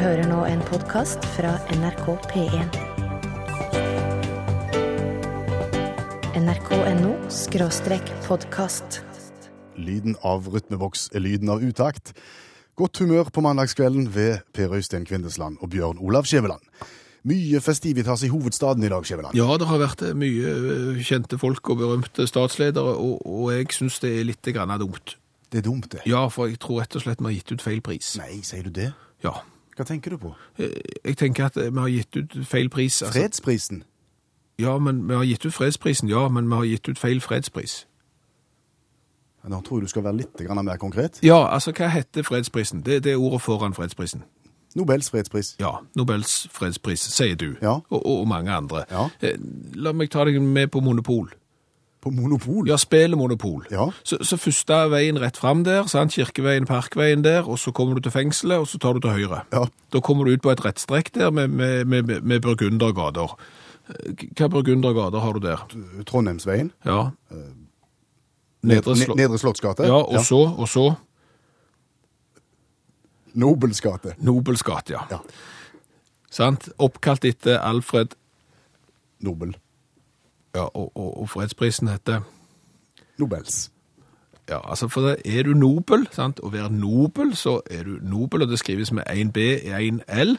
hører nå en podkast fra NRK P1. nrk.no skråstrek podkast. Lyden av rytmeboks er lyden av utakt. Godt humør på mandagskvelden ved Per Øystein Kvindesland og Bjørn Olav Skjæveland. Mye festivitas i hovedstaden i dag, Skjæveland. Ja, det har vært mye eh, kjente folk og berømte statsledere, og, og jeg syns det er litt grann dumt. Det er dumt, det. Ja, for jeg tror rett og slett vi har gitt ut feil pris. Nei, sier du det? Ja. Hva tenker du på? Eh, Jeg tenker at vi har gitt ut feil pris. altså- Fredsprisen? Ja, men vi har gitt ut fredsprisen, ja, men vi har gitt ut feil fredspris. Nå tror jeg du skal være litt mer konkret. Ja, altså, hva heter fredsprisen? Det, det er ordet foran fredsprisen. Nobels fredspris. Ja, Nobels fredspris, sier du. Ja. Og, og, og mange andre. Ja. Eh, La meg ta deg med på monopol. På monopol? Ja, spillemonopol. Ja. Så, så første veien rett fram der, sant? Kirkeveien, Parkveien der, og så kommer du til fengselet, og så tar du til høyre. Ja. Da kommer du ut på et rettstrekk der med, med, med, med burgundergater. Eh, Hva burgundergater har du der? Trondheimsveien? Ja. Nedre, Slott... Nedre Slottsgate? Ja, og så, og så Nobels gate. Nobels gate, ja. Ja. Sant? Oppkalt etter Alfred, Nobel. Ja, og, og, og fredsprisen heter Nobels. Ja, altså for det, er du nobel, sant? Å være nobel, så er du nobel, og det skrives med en B og en L,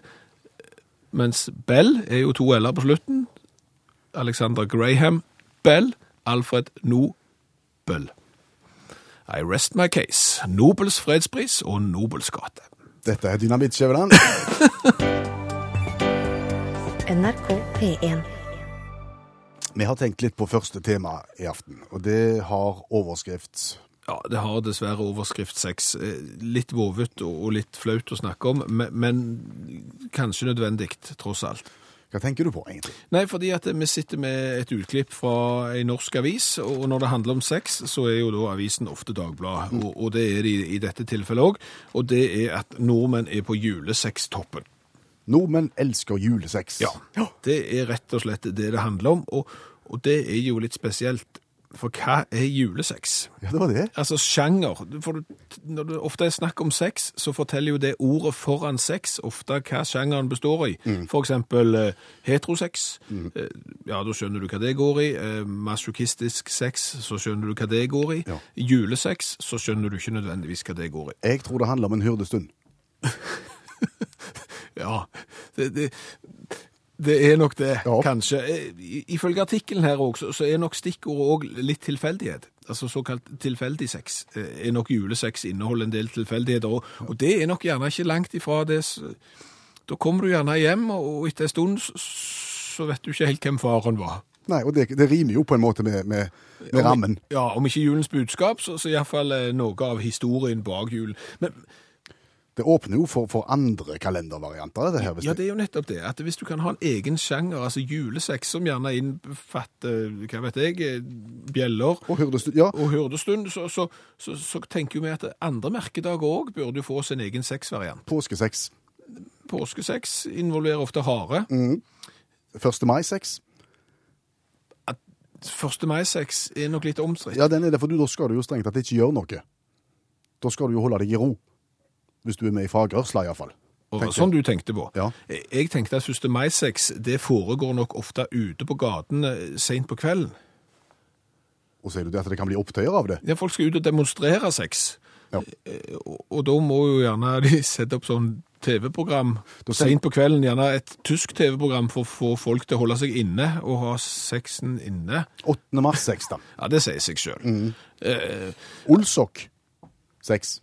mens Bell er jo to L-er på slutten. Alexander Graham Bell, Alfred Nobel. I rest my case. Nobels fredspris og Nobels gate. Dette er Dynamitt, Skjæveland. NRK P1. Vi har tenkt litt på første tema i aften, og det har overskrift Ja, det har dessverre overskrift 6. Litt vovet og og litt flaut å snakke om, men, men kanskje nødvendig, tross alt. Hva tenker du på, egentlig? Nei, fordi at vi sitter med et utklipp fra en norsk avis, og når det handler om sex, så er jo da avisen ofte Dagbladet, og, og det er det i, i dette tilfellet òg. Og det er at nordmenn er på julesextoppen. Nordmenn elsker julesex. Ja. Det er rett og slett det det handler om, og, og det er jo litt spesielt. For hva er julesex? Ja, det var det. Altså sjanger. For når det ofte er snakk om sex, så forteller jo det ordet foran sex ofte hva sjangeren består i. For eksempel eh, heterosex. Eh, ja, da skjønner du hva det går i. Eh, masochistisk sex, så skjønner du hva det går i. Ja. Julesex, så skjønner du ikke nødvendigvis hva det går i. Jeg tror det handler om en hyrdestund. Ja, det, det, det er nok det, Ja. kanskje. Eh, i- Ifølge artikkelen her også, så er nok stikkordet òg litt tilfeldighet. Altså såkalt tilfeldig sex. eh, Er nok julesex inneholder en del tilfeldigheter, og, og det er nok gjerne ikke langt ifra det Da kommer du gjerne hjem, og etter en stund så vet du ikke helt hvem faren var. Nei, og det, det rimer jo på en måte med, med, med Om- rammen. Ja, om ikke julens budskap, så, så iallfall noe av historien bak julen. Men Det åpner jo for, for andre kalendervarianter, dette her. Ja, det, er jo nettopp det. At hvis du kan ha en egen sjanger, altså julesex, som gjerne innbefatter, hva vet jeg, eh, bjeller og hyrdestund, ja. og hyrdestund, så, så, så, så tenker jo vi at andre merkedager òg burde få sin egen sexvariant. Påskesex. Påskesex involverer ofte hare. 1. mai-sex. 1. mai-sex er nok litt omstridt. Ja, den er det, for du, da skal du jo strengt tatt ikke gjøre noe. Da skal du jo holde deg i ro. Hvis du er med i fagrørsla, iallfall. Sånn du tenkte på. Ja. Jeg tenkte at 1. mai-sex det foregår nok ofte ute på gatene seint på kvelden. Og sier du det at det kan bli opptøyer av det? Ja, folk skal ut og demonstrere sex. Ja. Eh, Og, og da må jo gjerne de sette opp sånn TV-program seint sent på kvelden, gjerne et tysk TV-program for å få folk til å holde seg inne og ha sexen inne. 8. mars-sex, da. Ja, det sier seg sjøl. Eh, Olsok-sex.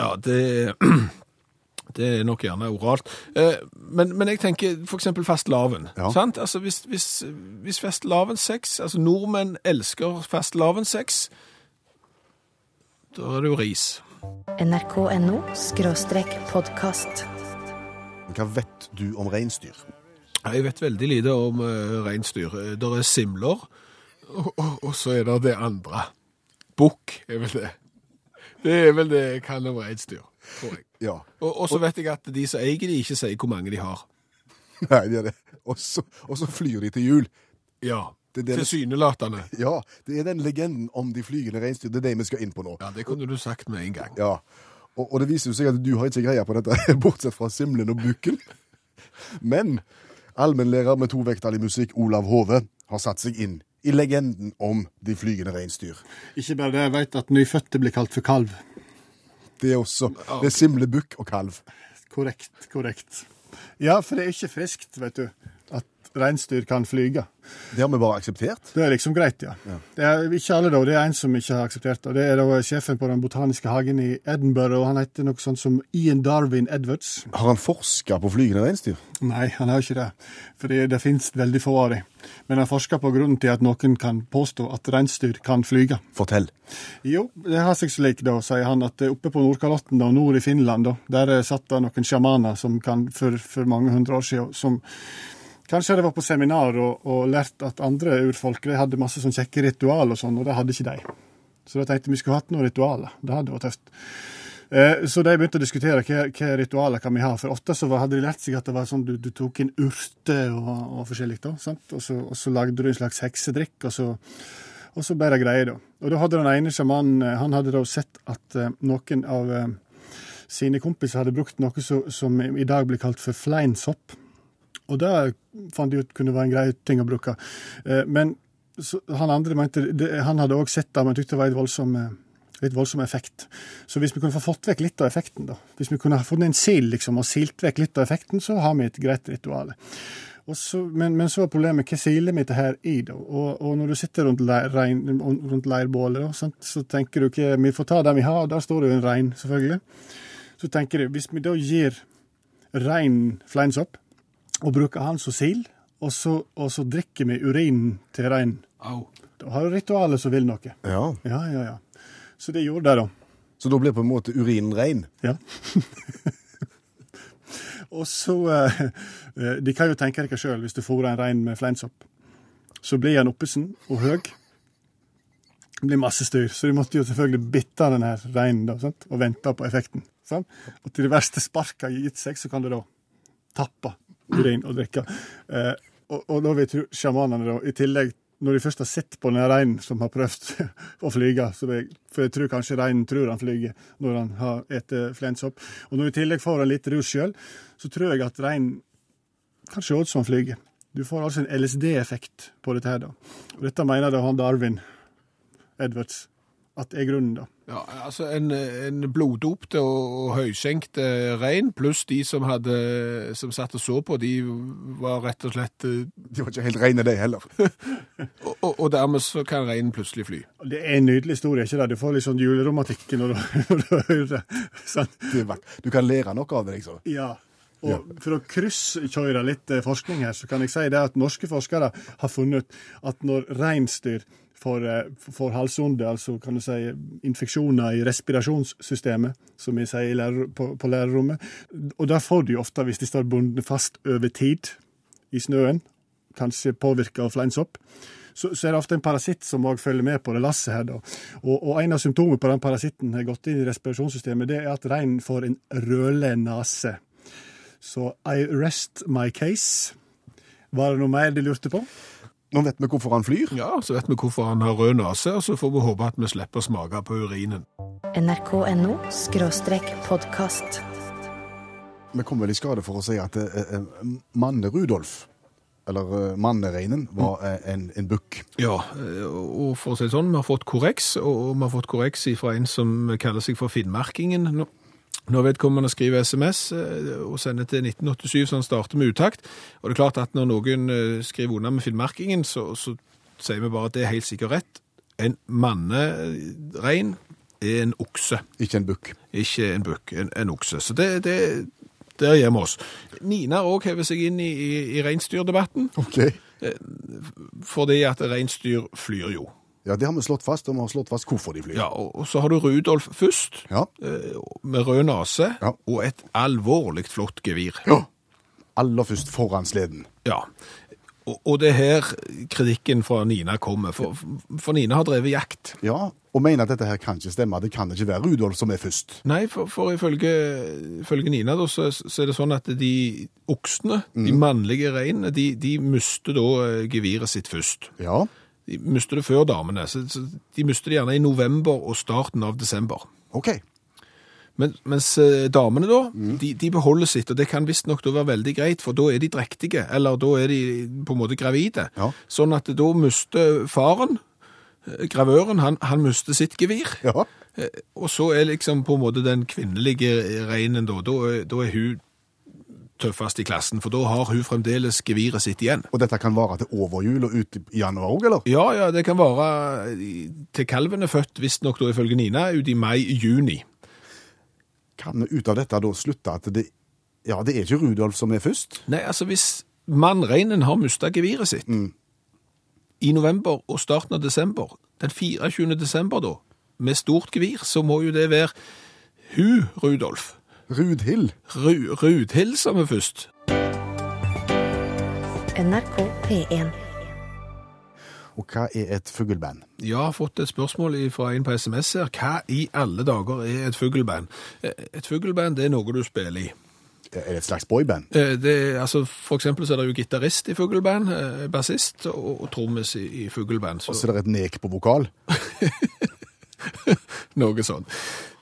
Ja, det Det er nok gjerne oralt. Eh, men, men jeg tenker eksempel fastelavn. Ja. Sant? Altså hvis, hvis, hvis fastelavnssex Altså nordmenn elsker fastelavnssex, da er det jo ris. nrk.no skråstrek podkast. Hva vet du om reinsdyr? Jeg vet veldig lite om uh, reinsdyr. Det er simler, og, og, og så er det det andre. Bukk er vel det. Det er vel det jeg kan om reinsdyr, tror jeg. Ja. Og, og så vet jeg at de som eier de, ikke sier hvor mange de har. Nei, det er det. Og så, flyr de til jul. Ja, tilsynelatende. Ja, det er den legenden om de flygende reinsdyr. Det er det vi skal inn på nå. Ja, det kunne du sagt med en gang. Ja. Og, og det viser seg at du har ikke greie på dette, bortsett fra simlen og bukken. Men allmennlærer med to vekttall i musikk, Olav Hove, har satt seg inn i legenden om de flygende reinsdyr. Ikke bare det, jeg vet at nyfødte blir kalt for kalv. Det er også det er simle, bukk og kalv. Korrekt, korrekt. Ja, for det er ikke friskt, vet du, reinsdyr kan flyge. Det har vi bare akseptert. Det er liksom greit, ja. Det er ikke alle, da. Det er en som ikke har akseptert det. Det er da sjefen på den botaniske hagen i Edinburgh, og han heter noe sånt som Ian Darwin Edwards. Har han forska på flygende reinsdyr? Nei, han har ikke det. Fordi det finnes veldig få av dem. Men han forsker på grunnen til at noen kan påstå at reinsdyr kan flyge. Fortell. Jo, det har seg slik, da, sier han, at oppe på Nordkalotten og nord i Finland, da, der satt det noen sjamaner som kan, for, for mange hundre år siden, som Kanskje de var på seminar og, og lært at andre urfolk de hadde masse sånn kjekke ritual og sånn, og det hadde ikke de. Så da tenkte vi skulle hatt noen ritualer. Det hadde vært tøft. Eh, så de begynte å diskutere hva, hva ritualer kan vi ha. For ofte så hadde de lært seg at det var sånn du, du tok inn urter og, og forskjellig. da? Og så, og så lagde du en slags heksedrikk, og så, og så ble det greier, da. Og da hadde den ene sjamanen eh, han hadde da sett at eh, noen av eh, sine kompiser hadde brukt noe så, som i dag blir kalt for fleinsopp. Og det fant de ut kunne være en grei ting å bruke. Eh, Men han andre mente Han hadde òg sett det, men tykte det var et voldsom, eh, litt voldsom effekt. Så hvis vi kunne få fått vekk litt av effekten, da, hvis vi kunne fått en sil liksom, og silt vekk litt av effekten, så har vi et greit ritual. Så, men, men så er problemet hva siler vi dette her i, da? Og, og når du sitter rundt, leir, rein, rundt leirbålet, da, så tenker du ikke Vi får ta det vi har, og der står det jo en rein, selvfølgelig. Så tenker du, hvis vi da gir rein fleinsopp, og bruker han som sil, og så, og så drikker vi urinen til reinen. Au. Da har du ritualet som vil noe. Ja. Ja, ja, ja. Så det gjorde det, da. Så da blir på en måte urinen rein? Ja. og så eh, eh, De kan jo tenke dere sjøl, hvis du fôrer en rein med fleinsopp, så blir han oppesen og høy. Det blir masse styr, så de måtte jo selvfølgelig bitte den her reinen da, sant? og vente på effekten. Sant? Og til det verste sparket har gitt seg, så kan du da tappe urin og drikke. Eh, og, og da vil tro- sjamanene, da, i tillegg, når de først har sett på den reinen som har prøvd å flyge, vil, for jeg tror kanskje reinen tror han flyger når han har spist fleinsopp, og når du i tillegg får en litt rus sjøl, så tror jeg at reinen kan se ut som han flyger. Du får altså en LSD-effekt på dette her, da. Og dette mener da han Darwin Edwards at er grunnen, da. Ja, altså en, en bloddopte og, og høyskjenkte rein, pluss de som, hadde, som satt og så på, de var rett og slett eh, De var ikke helt reine, de heller. Og, og, og dermed så kan reinen plutselig fly. Det er en nydelig historie, ikke det? Du får litt sånn juleromantikk når du, når du hører det. Sant? Det er. Du kan lære noe av det, liksom. Ja. Og for å krysskjøre litt eh, forskning her, så kan jeg si det at norske forskere har funnet at når reinsdyr får, for halsonde, altså kan du si infeksjoner i respirasjonssystemet, som vi sier lærer, på, på lærerrommet, og det får de ofte hvis de står bundet fast over tid i snøen, kanskje påvirka av fleinsopp. Så, så er det ofte en parasitt som òg følger med på det lasset her. da. Og, og en av symptomene på den parasitten har gått inn i respirasjonssystemet, det er at reinen får en rødlig nese. Så I rest my case. Var det noe mer de lurte på? Nå vet vi hvorfor han flyr. Ja, så vet vi hvorfor han har rød nase, og så får vi håpe at vi slipper å smake på urinen. nrk.no skråstrek podkast. Vi kom vel i skade for å si at eh, eh, Manne-Rudolf, eller eh, Mannereinen, var eh, en, en bukk. Ja, eh, og for å si det sånn, vi har fått korreks, og vi har fått korreks fra en som kaller seg for Finnmarkingen. Nå, når vedkommende skriver SMS eh, og sender til 1987, så han starter med utakt. Og det er klart at når noen eh, skriver unna med Finnmarkingen, så, så sier vi bare at det er helt sikkert rett. En mannerein er en okse, Ikke en bukk. ikke en bukk, en, en okse. Så det, det, der gir vi oss. Nina òg hevet seg inn i, i, i reinsdyrdebatten, Ok. fordi at reinsdyr flyr jo. Ja, det har vi slått fast, og vi har slått fast hvorfor de flyr. Ja, og, så har du Rudolf først, Ja. eh, med rød nase, Ja. og et alvorlig flott gevir. Ja. Aller først foran sleden. Ja. Og, og det er her kritikken fra Nina kommer, for, for Nina har drevet jakt. Ja, og mener at dette her kan ikke stemme. Det kan ikke være Rudolf som er først. Nei, for, for ifølge, ifølge Nina da, så, så er det sånn at de oksene, de mannlige reinene, de, de mister da eh, geviret sitt først. Ja. De mister det før damene, så, de mister det gjerne i november og starten av desember. OK. Men, mens eh, damene da, de, de beholder sitt, og det kan visstnok være veldig greit, for da er de drektige, eller da er de på en måte gravide. Ja. Sånn at da mister faren, eh, gravøren, han, han mister sitt gevir. Ja. Eh, Og så er liksom på en måte den kvinnelige reinen da, da, da er hun tøffest i klassen, for da har hun fremdeles geviret sitt igjen. Og dette kan vare til over jul og ut i januar òg, eller? Ja, ja, det kan være til kalven er født, visstnok da ifølge Nina, ut i mai-juni. Kan vi ut av dette da slutte at det Ja, det er ikke Rudolf som er først? Nei, altså hvis mannreinen har mista geviret sitt i november og starten av desember, den 24. desember da, med stort gevir, så må jo det være hun, Rudolf. Rudhild. Ru, Rudhild som er først. NRK P1. Og hva er et fugleband? Jeg har fått et spørsmål fra en på SMS her. Hva i alle dager er et fugleband? Eh, Et fugleband det er noe du spiller i. Er det et slags boyband? Eh, Det, altså, for eksempel så er det jo gitarist i fugleband, eh, bassist og, og trommis i, i fugleband. Og Så så er det et nek på vokal? noe sånn.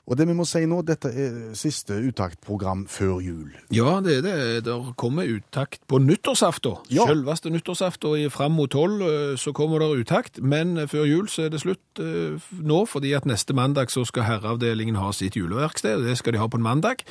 Og det vi må si nå, dette er siste uttaktprogram før jul. Ja, det er det. Der kommer uttakt på nyttårsaften. Ja. Selveste nyttårsaften fram mot tolv eh, så kommer der uttakt, men eh, før jul så er det slutt eh, nå, fordi at neste mandag så skal herreavdelingen ha sitt juleverksted, det skal de ha på en mandag.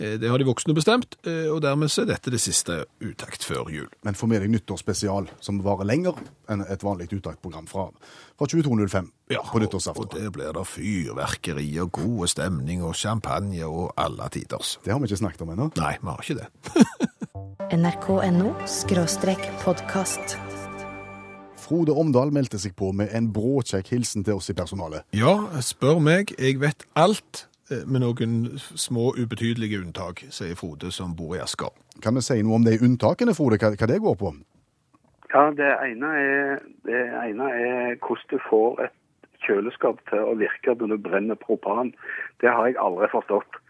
Eh, Det har de voksne bestemt, eh, og dermed er dette det siste uttakt før jul. Men få med deg nyttårsspesial, som varer lenger enn et vanlig uttaktprogram fra, fra 22.05 på og nyttårsaften. der blir det fyrverkeri og god stemning og champagne og alle tiders. Det har vi ikke snakket om ennå. Nei, vi har ikke det. NRK.no podkast. Frode Omdal meldte seg på med en bråkjekk hilsen til oss i personalet. Ja, spør meg. Jeg vet alt med noen små ubetydelige unntak, sier Frode som bor i Asker. Kan vi si noe om de unntakene, Frode, hva, hva det går på? Ja, det ene er, det ene er hvordan du får et kjøleskap til å virke når du brenner propan. Det har jeg aldri forstått.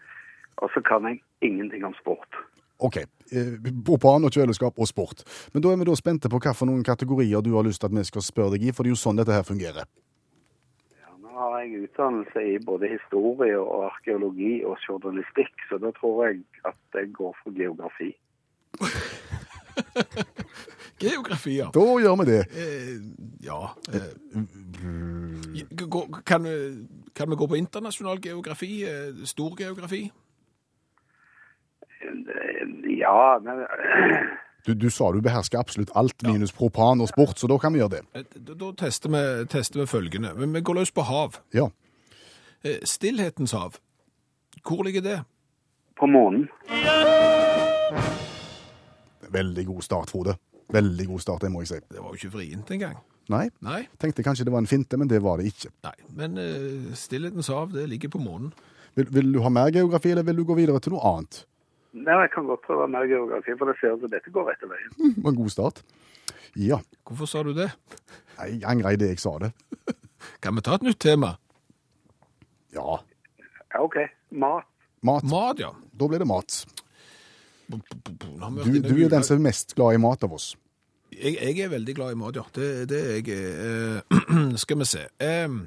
Og så kan jeg ingenting om sport. Ok, eh, propan og kjøleskap og sport. Men da er vi da spente på noen kategorier du har lyst til at vi skal spørre deg i, for det er jo sånn dette her fungerer. Har jeg utdannelse i både historie og arkeologi og journalistikk, så da tror jeg at jeg går for geografi. Geografi, ja. Da gjør vi det. Eh, ja. Eh, kan, vi- kan vi gå på internasjonal geografi? Eh, stor geografi? Ja, men Du, du sa du behersker absolutt alt minus propan og sport, så da kan vi gjøre det. Eh, Da, da tester, vi, tester vi følgende. Men vi går løs på hav. Ja. Eh, Stillhetens hav. Hvor ligger det? på månen. Veldig god start, Frode. Veldig god start, det må jeg si. Det var jo ikke vrient engang. Nei, Nei, tenkte kanskje det var en finte, men det var det ikke. nei. Men uh, Stillhetens hav, det ligger på månen. Vil, vil du ha mer geografi, eller vil du gå videre til noe annet? Nei, jeg kan godt prøve mer geografi, for det ser ut som dette går rett veien. Mm, var en god start. Ja. Hvorfor sa du det? Nei, Jeg angrer i det jeg sa det. Kan vi ta et nytt tema? Ja. Ja, OK. Mat. Mat. Mat, ja. Da blir det mat. Du, du er den som er mest glad i mat av oss. jeg, jeg er veldig glad i mat, ja. Det, det er jeg. eh, skal vi se. Eh,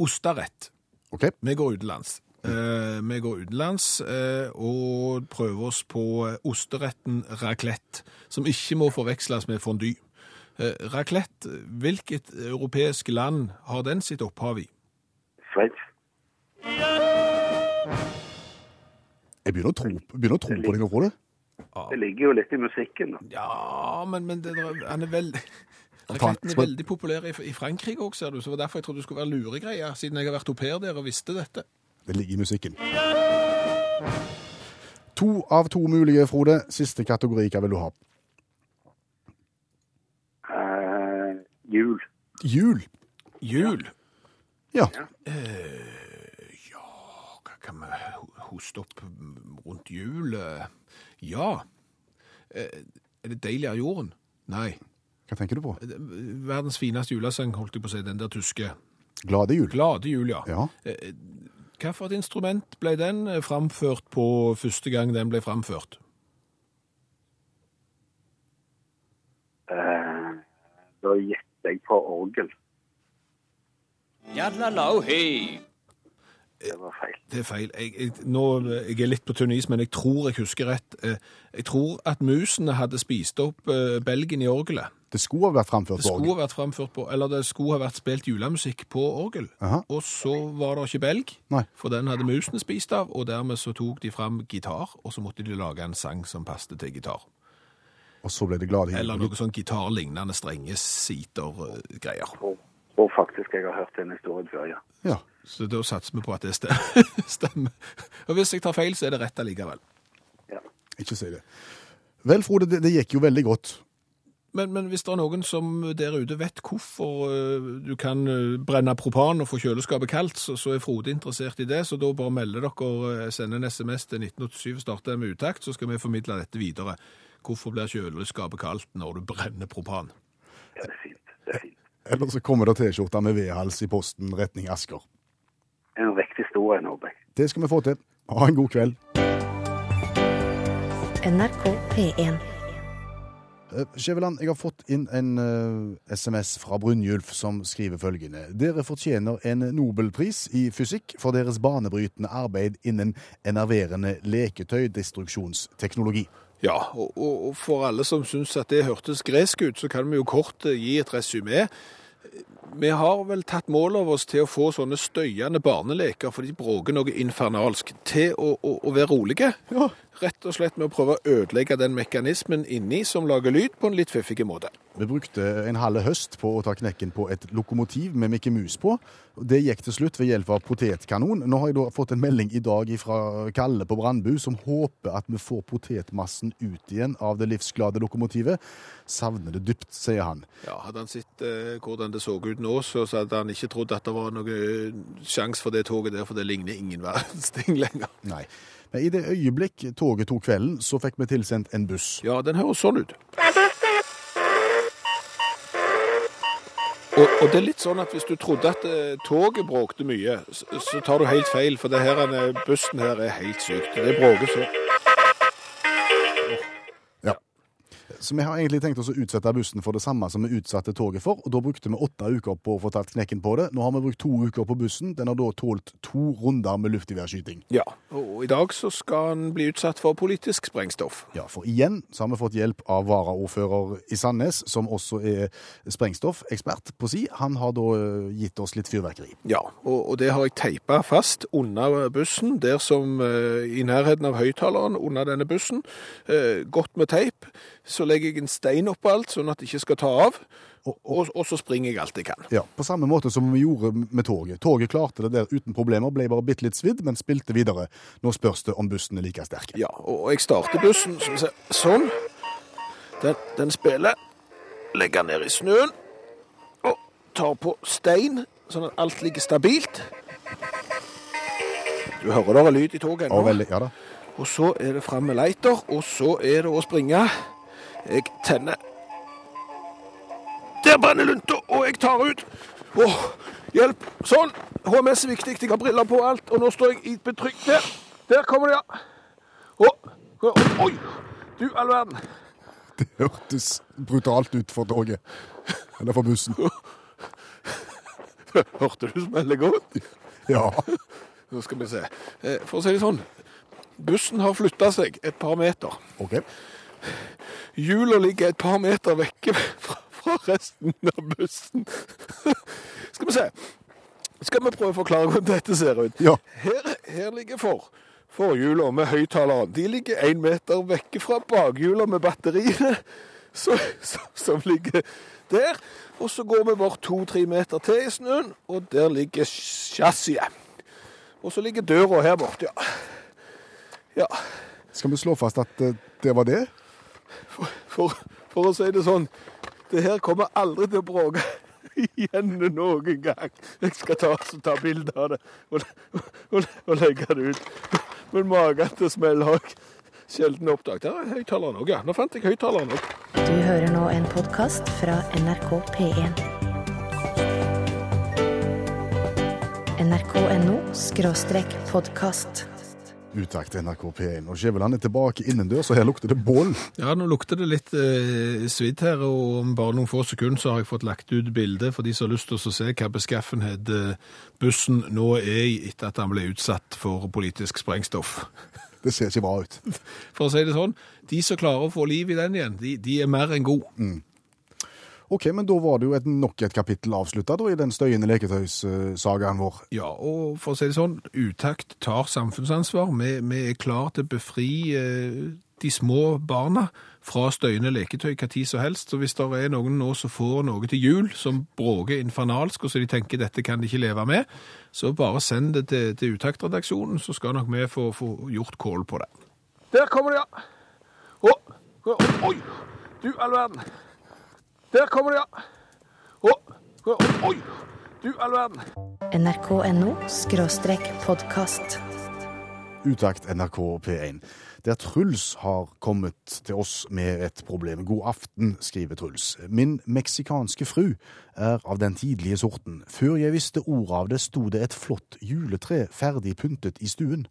osterett. OK? Vi går utenlands. Eh, vi går utenlands eh, og prøver oss på eh, osteretten raclette, som ikke må forveksles med fondue. Eh, raclette, hvilket europeisk land har den sitt opphav i? Sveits. Jeg begynner å tro, begynner å tro på deg nå, Frode. Det ligger jo litt i musikken. da. Ja, men, men det, han er veldig... Racletten er veldig populær i, i Frankrike også, ser du, så det var derfor jeg trodde du skulle være luregreier, siden jeg har vært au pair der og visste dette. Det ligger i musikken. To av to mulige, Frode. Siste kategori, hva vil du ha? Uh, jul. Jul. Jul. Ja. Ja, Hva kan vi hoste opp rundt jul? Uh, Ja. Eh, Er det deilig av jorden? Nei. Hva tenker du på? Verdens fineste julesang, holdt jeg på å si, den der tyske. Glade jul. Glade jul, ja. Ja. Hva for et instrument ble den eh, framført på første gang den ble framført? Eh, da gjetter jeg på orgel. Yadlalau, hey. det var feil. Det er feil. Jeg, jeg, nå, jeg er litt på tynn is, men jeg tror jeg husker rett. Eh, Jeg tror at musene hadde spist opp eh, belgen i orgelet. Det skulle ha vært framført på orgel. vært framført på, eller det skulle ha vært spilt julemusikk på orgel. Aha. Og så var det ikke belg, Nei. for den hadde musene spist av, og dermed så tok de fram gitar, og så måtte de lage en sang som passet til gitar. Og så ble det glade Eller noe sånn gitarlignende strenge siter-greier. Og, og faktisk, jeg har hørt den historien før, ja. Ja. Så da satser vi på at det stemmer. Og hvis jeg tar feil, så er det rett allikevel. ja. Ikke si det. Vel, Frode, det, det gikk jo veldig godt. Men, men hvis det er noen som der ute vet hvorfor øh, du kan øh, brenne propan og få kjøleskapet kaldt, så, så er Frode interessert i det. Så da bare melder dere, øh, send en SMS til 1987, starte med utakt, så skal vi formidle dette videre. Hvorfor blir kjøleskapet kaldt når du brenner propan? ja, det er fint. Det er fint. Eller så kommer det T-skjorte med vedhals i posten retning Asker. En riktig stor en, håper jeg. Det skal vi få til. Ha en god kveld. NRK P1. Eh, Skjæveland, jeg har fått inn en uh, SMS fra Brynjulf som skriver følgende. Dere fortjener en Nobelpris i fysikk for deres banebrytende arbeid innen enerverende leketøydestruksjonsteknologi. Ja, og, og for alle som syns at det hørtes gresk ut, så kan vi jo kort eh, gi et resymé. Vi har vel tatt mål av oss til å få sånne støyende barneleker, for de bråker noe infernalsk, til å, å, å være rolige. Ja. Rett og slett med å prøve å ødelegge den mekanismen inni som lager lyd på en litt fiffig måte. Vi brukte en halv høst på å ta knekken på et lokomotiv med Mikke Mus på. Det gikk til slutt ved hjelp av potetkanon. Nå har jeg da fått en melding i dag fra Kalle på Brandbu, som håper at vi får potetmassen ut igjen av det livsglade lokomotivet. Savner det dypt, sier han. Ja, Hadde han sett eh, hvordan det så ut nå, så hadde han ikke trodd at det var noen sjanse for det toget der, for det ligner ingen verdens ting lenger. Nei. Men i det øyeblikk toget tok kvelden, så fikk vi tilsendt en buss. Ja, den høres sånn ut. Og, og det er litt sånn at hvis du trodde at eh, toget bråkte mye, så, så tar du helt feil, for det her, bussen her er helt sykt. Det bråker så. Så vi har egentlig tenkt oss å utsette bussen for det samme som vi utsatte toget for, og da brukte vi åtte uker på å få tatt knekken på det. Nå har vi brukt to uker på bussen. Den har da tålt to runder med luftgeværskyting. Ja, og i dag så skal den bli utsatt for politisk sprengstoff. Ja, for igjen så har vi fått hjelp av varaordfører i Sandnes, som også er sprengstoffekspert på si. Han har da eh, gitt oss litt fyrverkeri. Ja, og, det har jeg teipa fast under bussen, der som eh, i nærheten av høyttaleren under denne bussen. Eh, godt med teip. Så legger jeg en stein oppå alt, sånn at det ikke skal ta av. Og, og, og så springer jeg alt jeg kan. Ja, På samme måte som vi gjorde med toget. Toget klarte det der uten problemer, ble bare bitte litt svidd, men spilte videre. Nå spørs det om bussen er like sterk. Ja, og jeg starter bussen sånn. Den, den spiller. Legger ned i snøen. Og tar på stein, sånn at alt ligger stabilt. Du hører det er lyd i toget ennå. ja. Og så er det fram med leiter, og så er det å springe. Jeg tenner. Der brenner lunta, og jeg tar ut. Åh, hjelp. Sånn. HMS er viktig. Jeg har briller på og alt, og nå står jeg i betrygg der. Der kommer det, ja. Å, å, oi. Du, all verden. Det hørtes brutalt ut for toget. Eller for bussen. Hørte du smellet godt? Ja. Nå skal vi se. Eh, For å si det sånn. Bussen har flytta seg et par meter. OK. Hjula ligger et par meter vekke fra, fra resten av bussen. Skal vi se. Skal vi prøve å forklare hvordan dette ser ut? Ja. Her, her ligger for, forhjula med høyttaleren. De ligger én meter vekke fra bakhjula med batteriene, så, så, som ligger der. Og så går vi bort to-tre meter til i snøen, og der ligger chassiset. Og så ligger døra her borte, ja. Ja. Skal vi slå fast at eh, det var det? For, for, for å si det sånn, det her kommer aldri til å bråke igjen noen gang. Jeg skal ta, ta bilde av det og, og, og legge det ut. Men magen til smell har jeg sjelden oppdaget. Der er høyttaleren òg, ja. Nå fant jeg høyttaleren òg. Du hører nå en podkast fra NRK P1. nrk.no podkast. Utakt NRK P1. Og Skjæveland er tilbake innendørs, og her lukter det bål. Ja, nå lukter det litt eh, svidd her, og om bare noen få sekunder så har jeg fått lagt ut bilde for de som har lyst til å se hva beskaffenhet bussen nå er i etter at han ble utsatt for politisk sprengstoff. Det ser ikke bra ut. For å si det sånn, de som klarer å få liv i den igjen, de, de er mer enn god. Ok, men da var det jo et, nok et kapittel avslutta i den støyende leketøysagaen vår. Ja, og for å si det sånn, Utakt tar samfunnsansvar. Vi, vi er klar til å befri eh, de små barna fra støyende leketøy hva tid som helst. Så hvis det er noen nå som får noe til jul som bråker infernalsk, og så de tenker dette kan de ikke leve med, så bare send det til, til Utaktredaksjonen, så skal nok vi få, få gjort kål på det. Der kommer de, ja. Å, å, oi! Du all verden. Der kommer de, ja. Å, å, oi! Du all verden. nrk.no podkast. Utakt NRK P1. Der Truls har kommet til oss med et problem. God aften, skriver Truls. Min meksikanske fru er av den tidlige sorten. Før jeg visste ordet av det, sto det et flott juletre ferdig pyntet i stuen.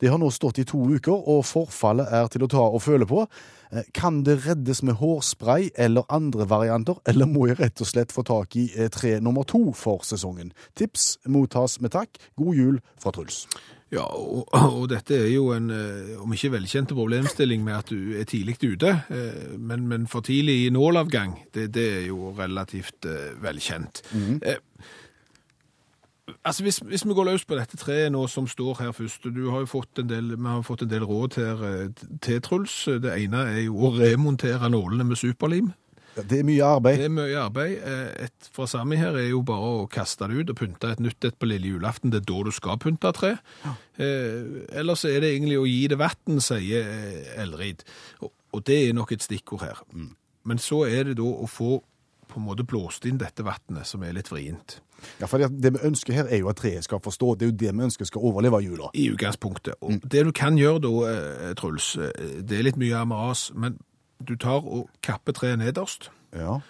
Det har nå stått i to uker, og forfallet er til å ta og føle på. Eh, Kan det reddes med hårspray eller andre varianter, eller må jeg rett og slett få tak i eh, tre nummer to for sesongen? Tips mottas med takk. God jul fra Truls. Ja, og, og dette er jo en, eh, om ikke velkjente problemstilling med at du er tidlig ute, men, men for tidlig i nålavgang, det, det er jo relativt velkjent. velkjent. Eh, Altså hvis, hvis vi går løs på dette treet nå som står her først, du har jo fått en del, vi har fått en del råd her eh, til Truls. Det ene er jo å remontere nålene med superlim. Ja, Det er mye arbeid. Det er mye arbeid. Eh, Et fra Sami her er jo bare å kaste det ut og pynte et nytt et på lille julaften. Det er da du skal pynte tre. Eh, ellers er det egentlig å gi det vann, sier Elrid. Og, og det er nok et stikkord her. Men så er det da å få på en måte blåst inn dette vannet, som er litt vrient. Ja, for det, det vi ønsker her er jo at treet skal forstå. Det er jo det vi ønsker skal overleve jula. I utgangspunktet. Og det du kan gjøre da, eh, Truls, eh, det er litt mye amaras, men du tar og kapper treet nederst. Ja.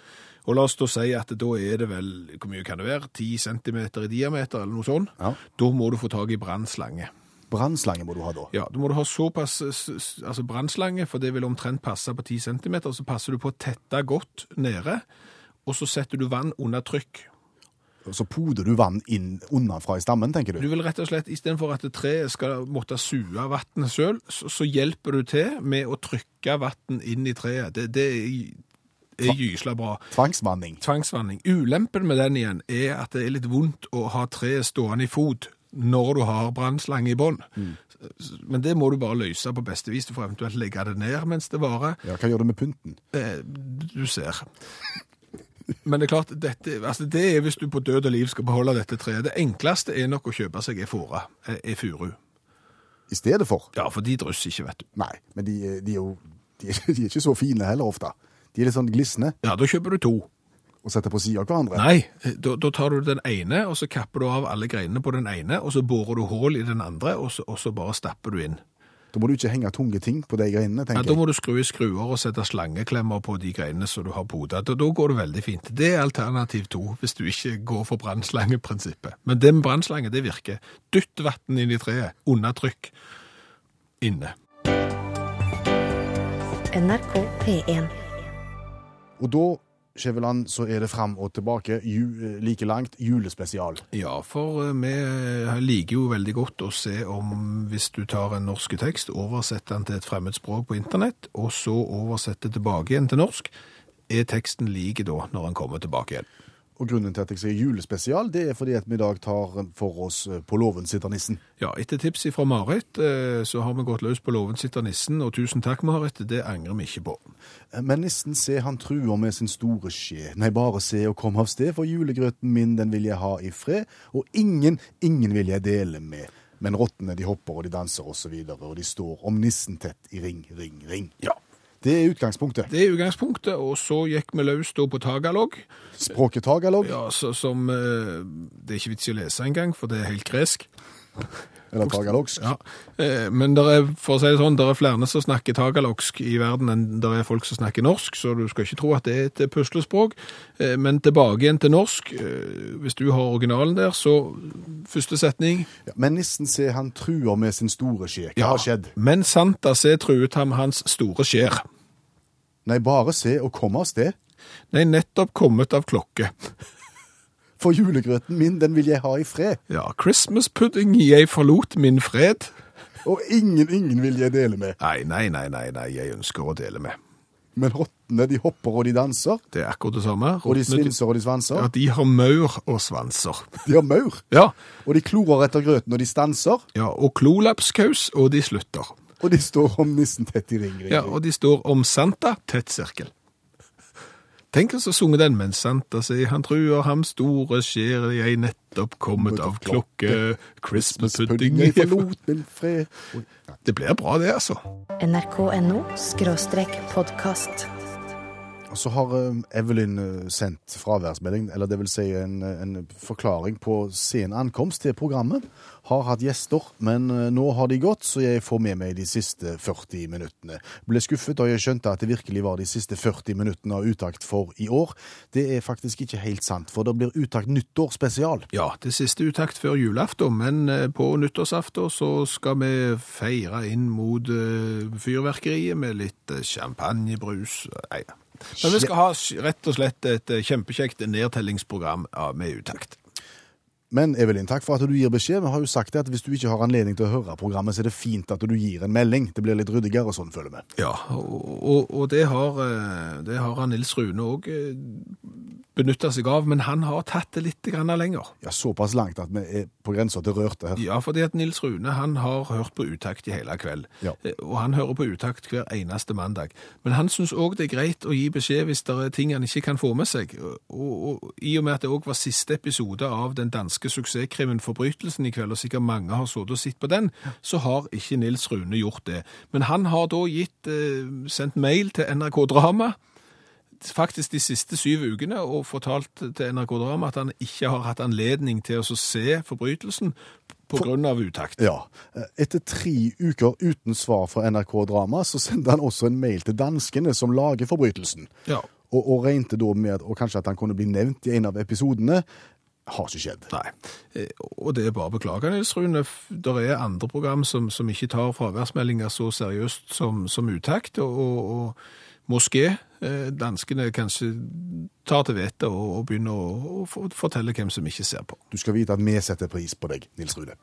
Og la oss da si at da er det vel, hvor mye kan det være, 10 cm i diameter eller noe sånt. Ja. Da må du få tak i brannslange. Brannslange må du ha da. Ja, da må du ha såpass s- altså brannslange, for det vil omtrent passe på 10 cm, så passer du på å tette godt nede, og så setter du vann under trykk. Så poder du vann inn unnafra i stammen, tenker Du du? vil rett og slett, istedenfor at treet skal måtte suge vannet sjøl, så, så hjelper du til med å trykke vann inn i treet. Det, det er, gysla bra. Tvangsvanning. Tvangsvanning. Ulempen med den igjen er at det er litt vondt å ha treet stående i fot når du har brannslange i bånn. Men det må du bare løse på beste vis. Du får eventuelt legge det ned mens det varer. Ja, hva gjør du med pynten? Eh, du ser. Men det er klart, dette, altså det er hvis du på død og liv skal beholde dette treet. Det enkleste er nok å kjøpe seg ei fåre, ei furu. I stedet for? Ja, for de drysser ikke, vet du. Nei, men de, er- de er jo de er, de er ikke så fine heller ofte. De er litt sånn glisne Ja, da kjøper du to. og setter på siden av hverandre. Nei, da, da tar du den ene, og så kapper du av alle greinene på den ene, og så borer du hull i den andre, og så, og så bare stapper du inn. Da må du ikke henge tunge ting på de greinene, tenker jeg. Ja, da må du skru i skruer og sette slangeklemmer på de greinene som du har poda. Da, da går det veldig fint. Det er alternativ to, hvis du ikke går for brannslange-prinsippet. Men det med brannslange, det virker. Dytt vann inn i treet, under trykk, inne. NRK P1. Og da, Skjæveland, så er det fram og tilbake, ju, eh, like langt, julespesial. Ja, for eh, vi eh, liker jo veldig godt å se om hvis du tar en norsk tekst, oversetter den til et fremmed språk på internett, og så oversetter tilbake igjen til norsk, er teksten lik da når den kommer tilbake igjen. Og grunnen til at jeg sier julespesial, det er fordi at vi i dag tar for oss eh, På låven sitter nissen. Ja, etter tips fra Marit, eh, så har vi gått løs på låven sitter nissen, og tusen takk, Marit, det angrer vi ikke på. Eh, Men nissen se han truer med sin store skje. Nei, bare se og kom av sted, for julegrøten min den vil jeg ha i fred, og ingen, ingen vil jeg dele med. Men rottene de hopper og de danser og så videre, og de står om nissen tett i ring, ring, ring. Ja. Det er utgangspunktet. Det er utgangspunktet, og så gikk vi løs da på tagalog, Språket tagalog. ja, så, som eh, det er ikke vits i å lese engang, for det er helt gresk. Eller tagalogsk. Ja. Eh, Men der er, for å si det sånn, der er flere som snakker tagalogsk i verden enn der er folk som snakker norsk, så du skal ikke tro at det er et puslespråk. Eh, Men tilbake igjen til norsk. eh, Hvis du har originalen der, så første setning Ja, men nissen se han truer med sin store skje. Hva har skjedd? Men Santa se truet ham hans store skjær. Nei, bare se og komme av sted. Nei, nettopp kommet av klokke. For julegrøten min, den vil jeg ha i fred. Ja, Christmas pudding jeg forlot min fred. Og ingen, ingen vil jeg dele med. Nei, nei, nei, nei, nei, jeg ønsker å dele med. Men rottene, de hopper og de danser. Det er akkurat det samme. Og de svinser og de svanser. Ja, de har maur og svanser. De har maur. Ja, Og de klorer etter grøten, og de stanser. ja og klolapskaus, og de slutter. Og de står om nissen tett i ring. ring, Ja, og de står om Santa, tett sirkel. Tenk oss å sunge den, mens Santa sier han truer ham store skjer, jeg nettopp kommet av klokke, Christmas pudding jeg forlot min fred. Det blir bra det, altså. nrk.no podkast. Så har eh, Evelyn eh, sendt fraværsmelding, eller det vil si en, eh, en forklaring på sen ankomst til programmet. Har hatt gjester, men nå har de gått, så jeg får med meg de siste 40 minuttene. Ble skuffet da jeg skjønte at det virkelig var de siste 40 minuttene av Utakt for i år. Det er faktisk ikke helt sant, for det blir Utakt nyttår spesial. Ja, det siste utakt før julaften, men på nyttårsaften så skal vi feire inn mot fyrverkeriet med litt champagnebrus. Nei, men vi skal ha rett og slett et eh, kjempekjekt nedtellingsprogram med utakt. Men Evelyn, takk for at du gir beskjed. Vi har jo sagt det at hvis du ikke har anledning til å høre programmet, så er det fint at du gir en melding. Det blir litt ryddigere sånn, føler vi. Ja, og, og, og det har, eh, det har Nils Rune òg benytta seg av, men han har tatt det litt lenger. Ja, Såpass langt at vi er på grensa til rørte her. Ja, fordi at Nils Rune han har hørt på utakt i hele kveld. Ja. Eh, Og han hører på utakt hver eneste mandag. Men han syns òg det er greit å gi beskjed hvis det er ting han ikke kan få med seg. Og, og I og med at det òg var siste episode av den danske suksesskrimmen Forbrytelsen i kveld, og sikkert mange har sittet og sett på den, så har ikke Nils Rune gjort det. Men han har da gitt, eh, sendt mail til NRK Drama faktisk de siste syv ukene og fortalt til NRK Drama at han ikke har hatt anledning til å se forbrytelsen av utakt. Ja. Etter tre uker uten svar fra NRK Drama, så sendte han også en mail til danskene som lager forbrytelsen. Ja. Og, og regnet da med og kanskje at han kunne bli nevnt i en av episodene. Har ikke skjedd. Nei, Eh, og det er bare å beklage, Nils Rune. Det er andre program som, som ikke tar fraværsmeldinger så seriøst som, som utakt, og, og moské eh, danskene kanskje tar til vettet og, og begynner å, å fortelle hvem som ikke ser på. Du skal vite at vi setter pris på deg, Nils Rune.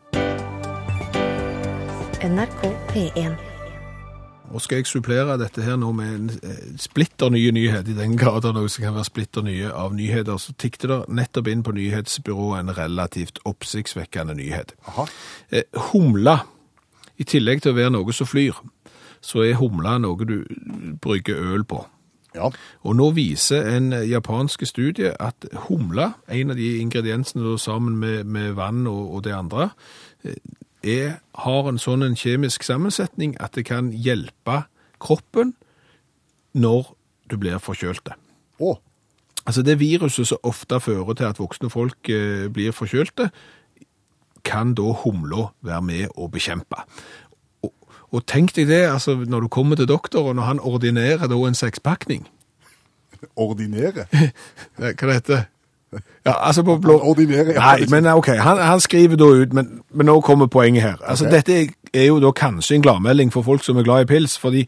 NRK P1. Og skal jeg supplere dette her nå med en eh, splitter nye nyhet, i den grad det noe som kan være splitter nye av nyheter, så tikket det nettopp inn på nyhetsbyrået en relativt oppsiktsvekkende nyhet. Aha. Eh, humla, i tillegg til å være noe som flyr, så er humla noe du brygger øl på. Ja. Og nå viser en japansk studie at humla, en av de ingrediensene sammen med, med vann og, og det andre, eh, er, har en sånn en kjemisk sammensetning at det kan hjelpe kroppen når du blir forkjølte. Oh. Altså det viruset som ofte fører til at voksne folk eh, blir forkjølte, kan da humla være med å bekjempe. Og, tenk deg det, altså når du kommer til doktor, og han ordinerer da en sekspakning, ordinere. Hva det heter Ja, altså på blå... Ordinere, ja. Nei, men ok, han, han skriver da ut, men, men nå kommer poenget her. Altså okay. Dette er, jo da kanskje en gladmelding for folk som er glad i pils, for de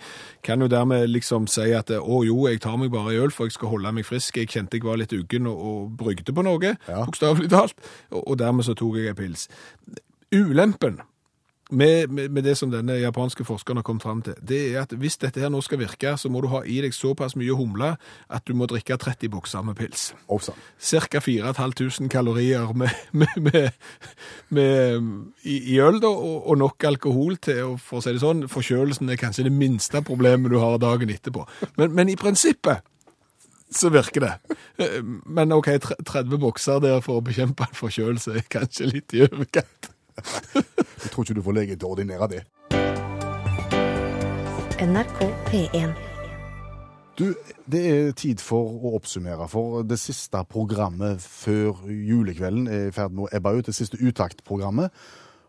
kan jo dermed liksom si at å jo, jeg tar meg bare i øl, for jeg skal holde meg frisk. Jeg kjente jeg var litt uggen og, og brygde på noe, Ja. bokstavelig talt, og, og dermed så tok jeg en pils. Ulempen med, med, med det som denne japanske forskeren har kommet fram til, det er at hvis dette her nå skal virke, så må du ha i deg såpass mye humle at du må drikke 30 bokser med pils. Oppsann. Cirka 4500 kalorier med, med, med, med, i, i øl da, og, og nok alkohol til å for å si det sånn, forkjølelsen er kanskje det minste problemet du har dagen etterpå. Men, men i prinsippet så virker det. Eh, Men ok, 30 bokser der for å bekjempe en forkjølelse er kanskje litt i overkant. Jeg tror ikke du får lege til å ordinere det. NRK P1. Du, det er tid for å oppsummere, for det siste programmet før julekvelden er i ferd med å ebbe ut, det siste utaktprogrammet.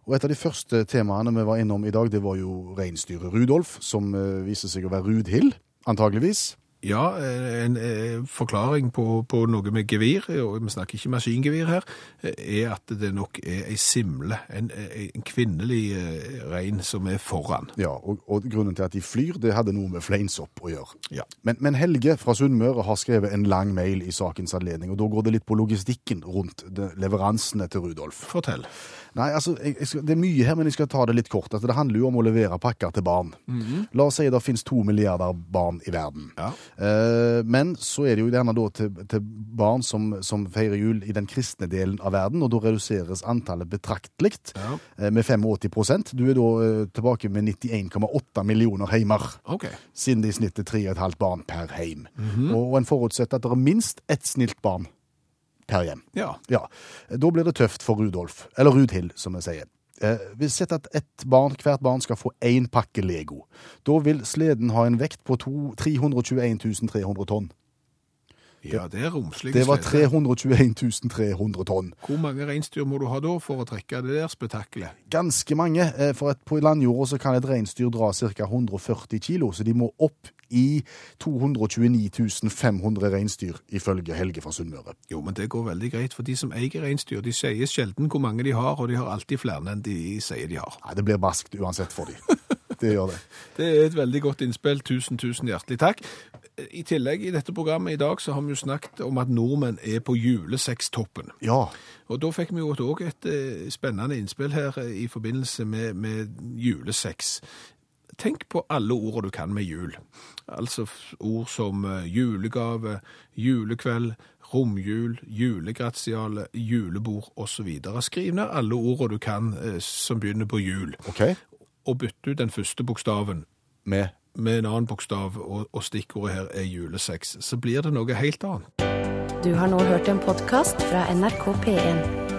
Og et av de første temaene vi var innom i dag, det var jo reinsdyret Rudolf, som eh, viser seg å være Rudhild, antageligvis. Ja, en, en eh, forklaring på, på noe med gevir, og vi snakker ikke maskingevir her, eh, er at det nok er ei simle, en, en kvinnelig eh, rein som er foran. Ja, og, og grunnen til at de flyr, det hadde noe med fleinsopp å gjøre. Ja. Men, men Helge fra Sunnmøre har skrevet en lang mail i sakens anledning, og da går det litt på logistikken rundt leveransene til Rudolf. Fortell. Nei, altså, jeg, skal, Det er mye her, men jeg skal ta det litt kort. Altså, det handler jo om å levere pakker til barn. La oss si det finnes to milliarder barn i verden. Ja. Eh, men så er det jo gjerne da til, til barn som, som feirer jul i den kristne delen av verden, og da reduseres antallet betraktelig Ja. eh, med 85% Du er da eh, tilbake med 91,8 millioner heimer, okay. siden det i snitt er 3,5 barn per heim. Og en forutsetter at det er minst ett snilt barn per hjem. Ja. Ja, Da blir det tøft for Rudolf, eller Rudhild, som vi sier. Eh, vi setter at et barn, hvert barn skal få én pakke Lego. Da vil sleden ha en vekt på to, 321 300 tonn. ja, det er romslig. Det var slede. 321 300 tonn. Hvor mange reinsdyr må du ha da for å trekke det der spetakkelet? Ganske mange. eh, For at på landjorda så kan et reinsdyr dra ca. 140 kilo, så de må opp i 229 500 reinsdyr, ifølge Helge fra Sunnmøre. Jo, men det går veldig greit, for de som eier reinsdyr, de sier sjelden hvor mange de har, og de har alltid flere enn de sier de har. Nei, Det blir baskt uansett for de. Det gjør det. Det er et veldig godt innspill. Tusen, tusen hjertelig takk. I tillegg i dette programmet i dag så har vi jo snakket om at nordmenn er på julesekstoppen. Ja. Og da fikk vi jo også et eh, spennende innspill her eh, i forbindelse med, med julesex. Tenk på alle ordene du kan med jul. Altså ord som eh, julegave, julekveld, romjul, julegratiale, julebord osv. Skriv ned alle ordene du kan eh, som begynner på jul, okay. og bytt ut den første bokstaven Med med en annen bokstav, og, og stikkordet her er julesex. Så blir det noe helt annet. Du har nå hørt en podkast fra NRK P1.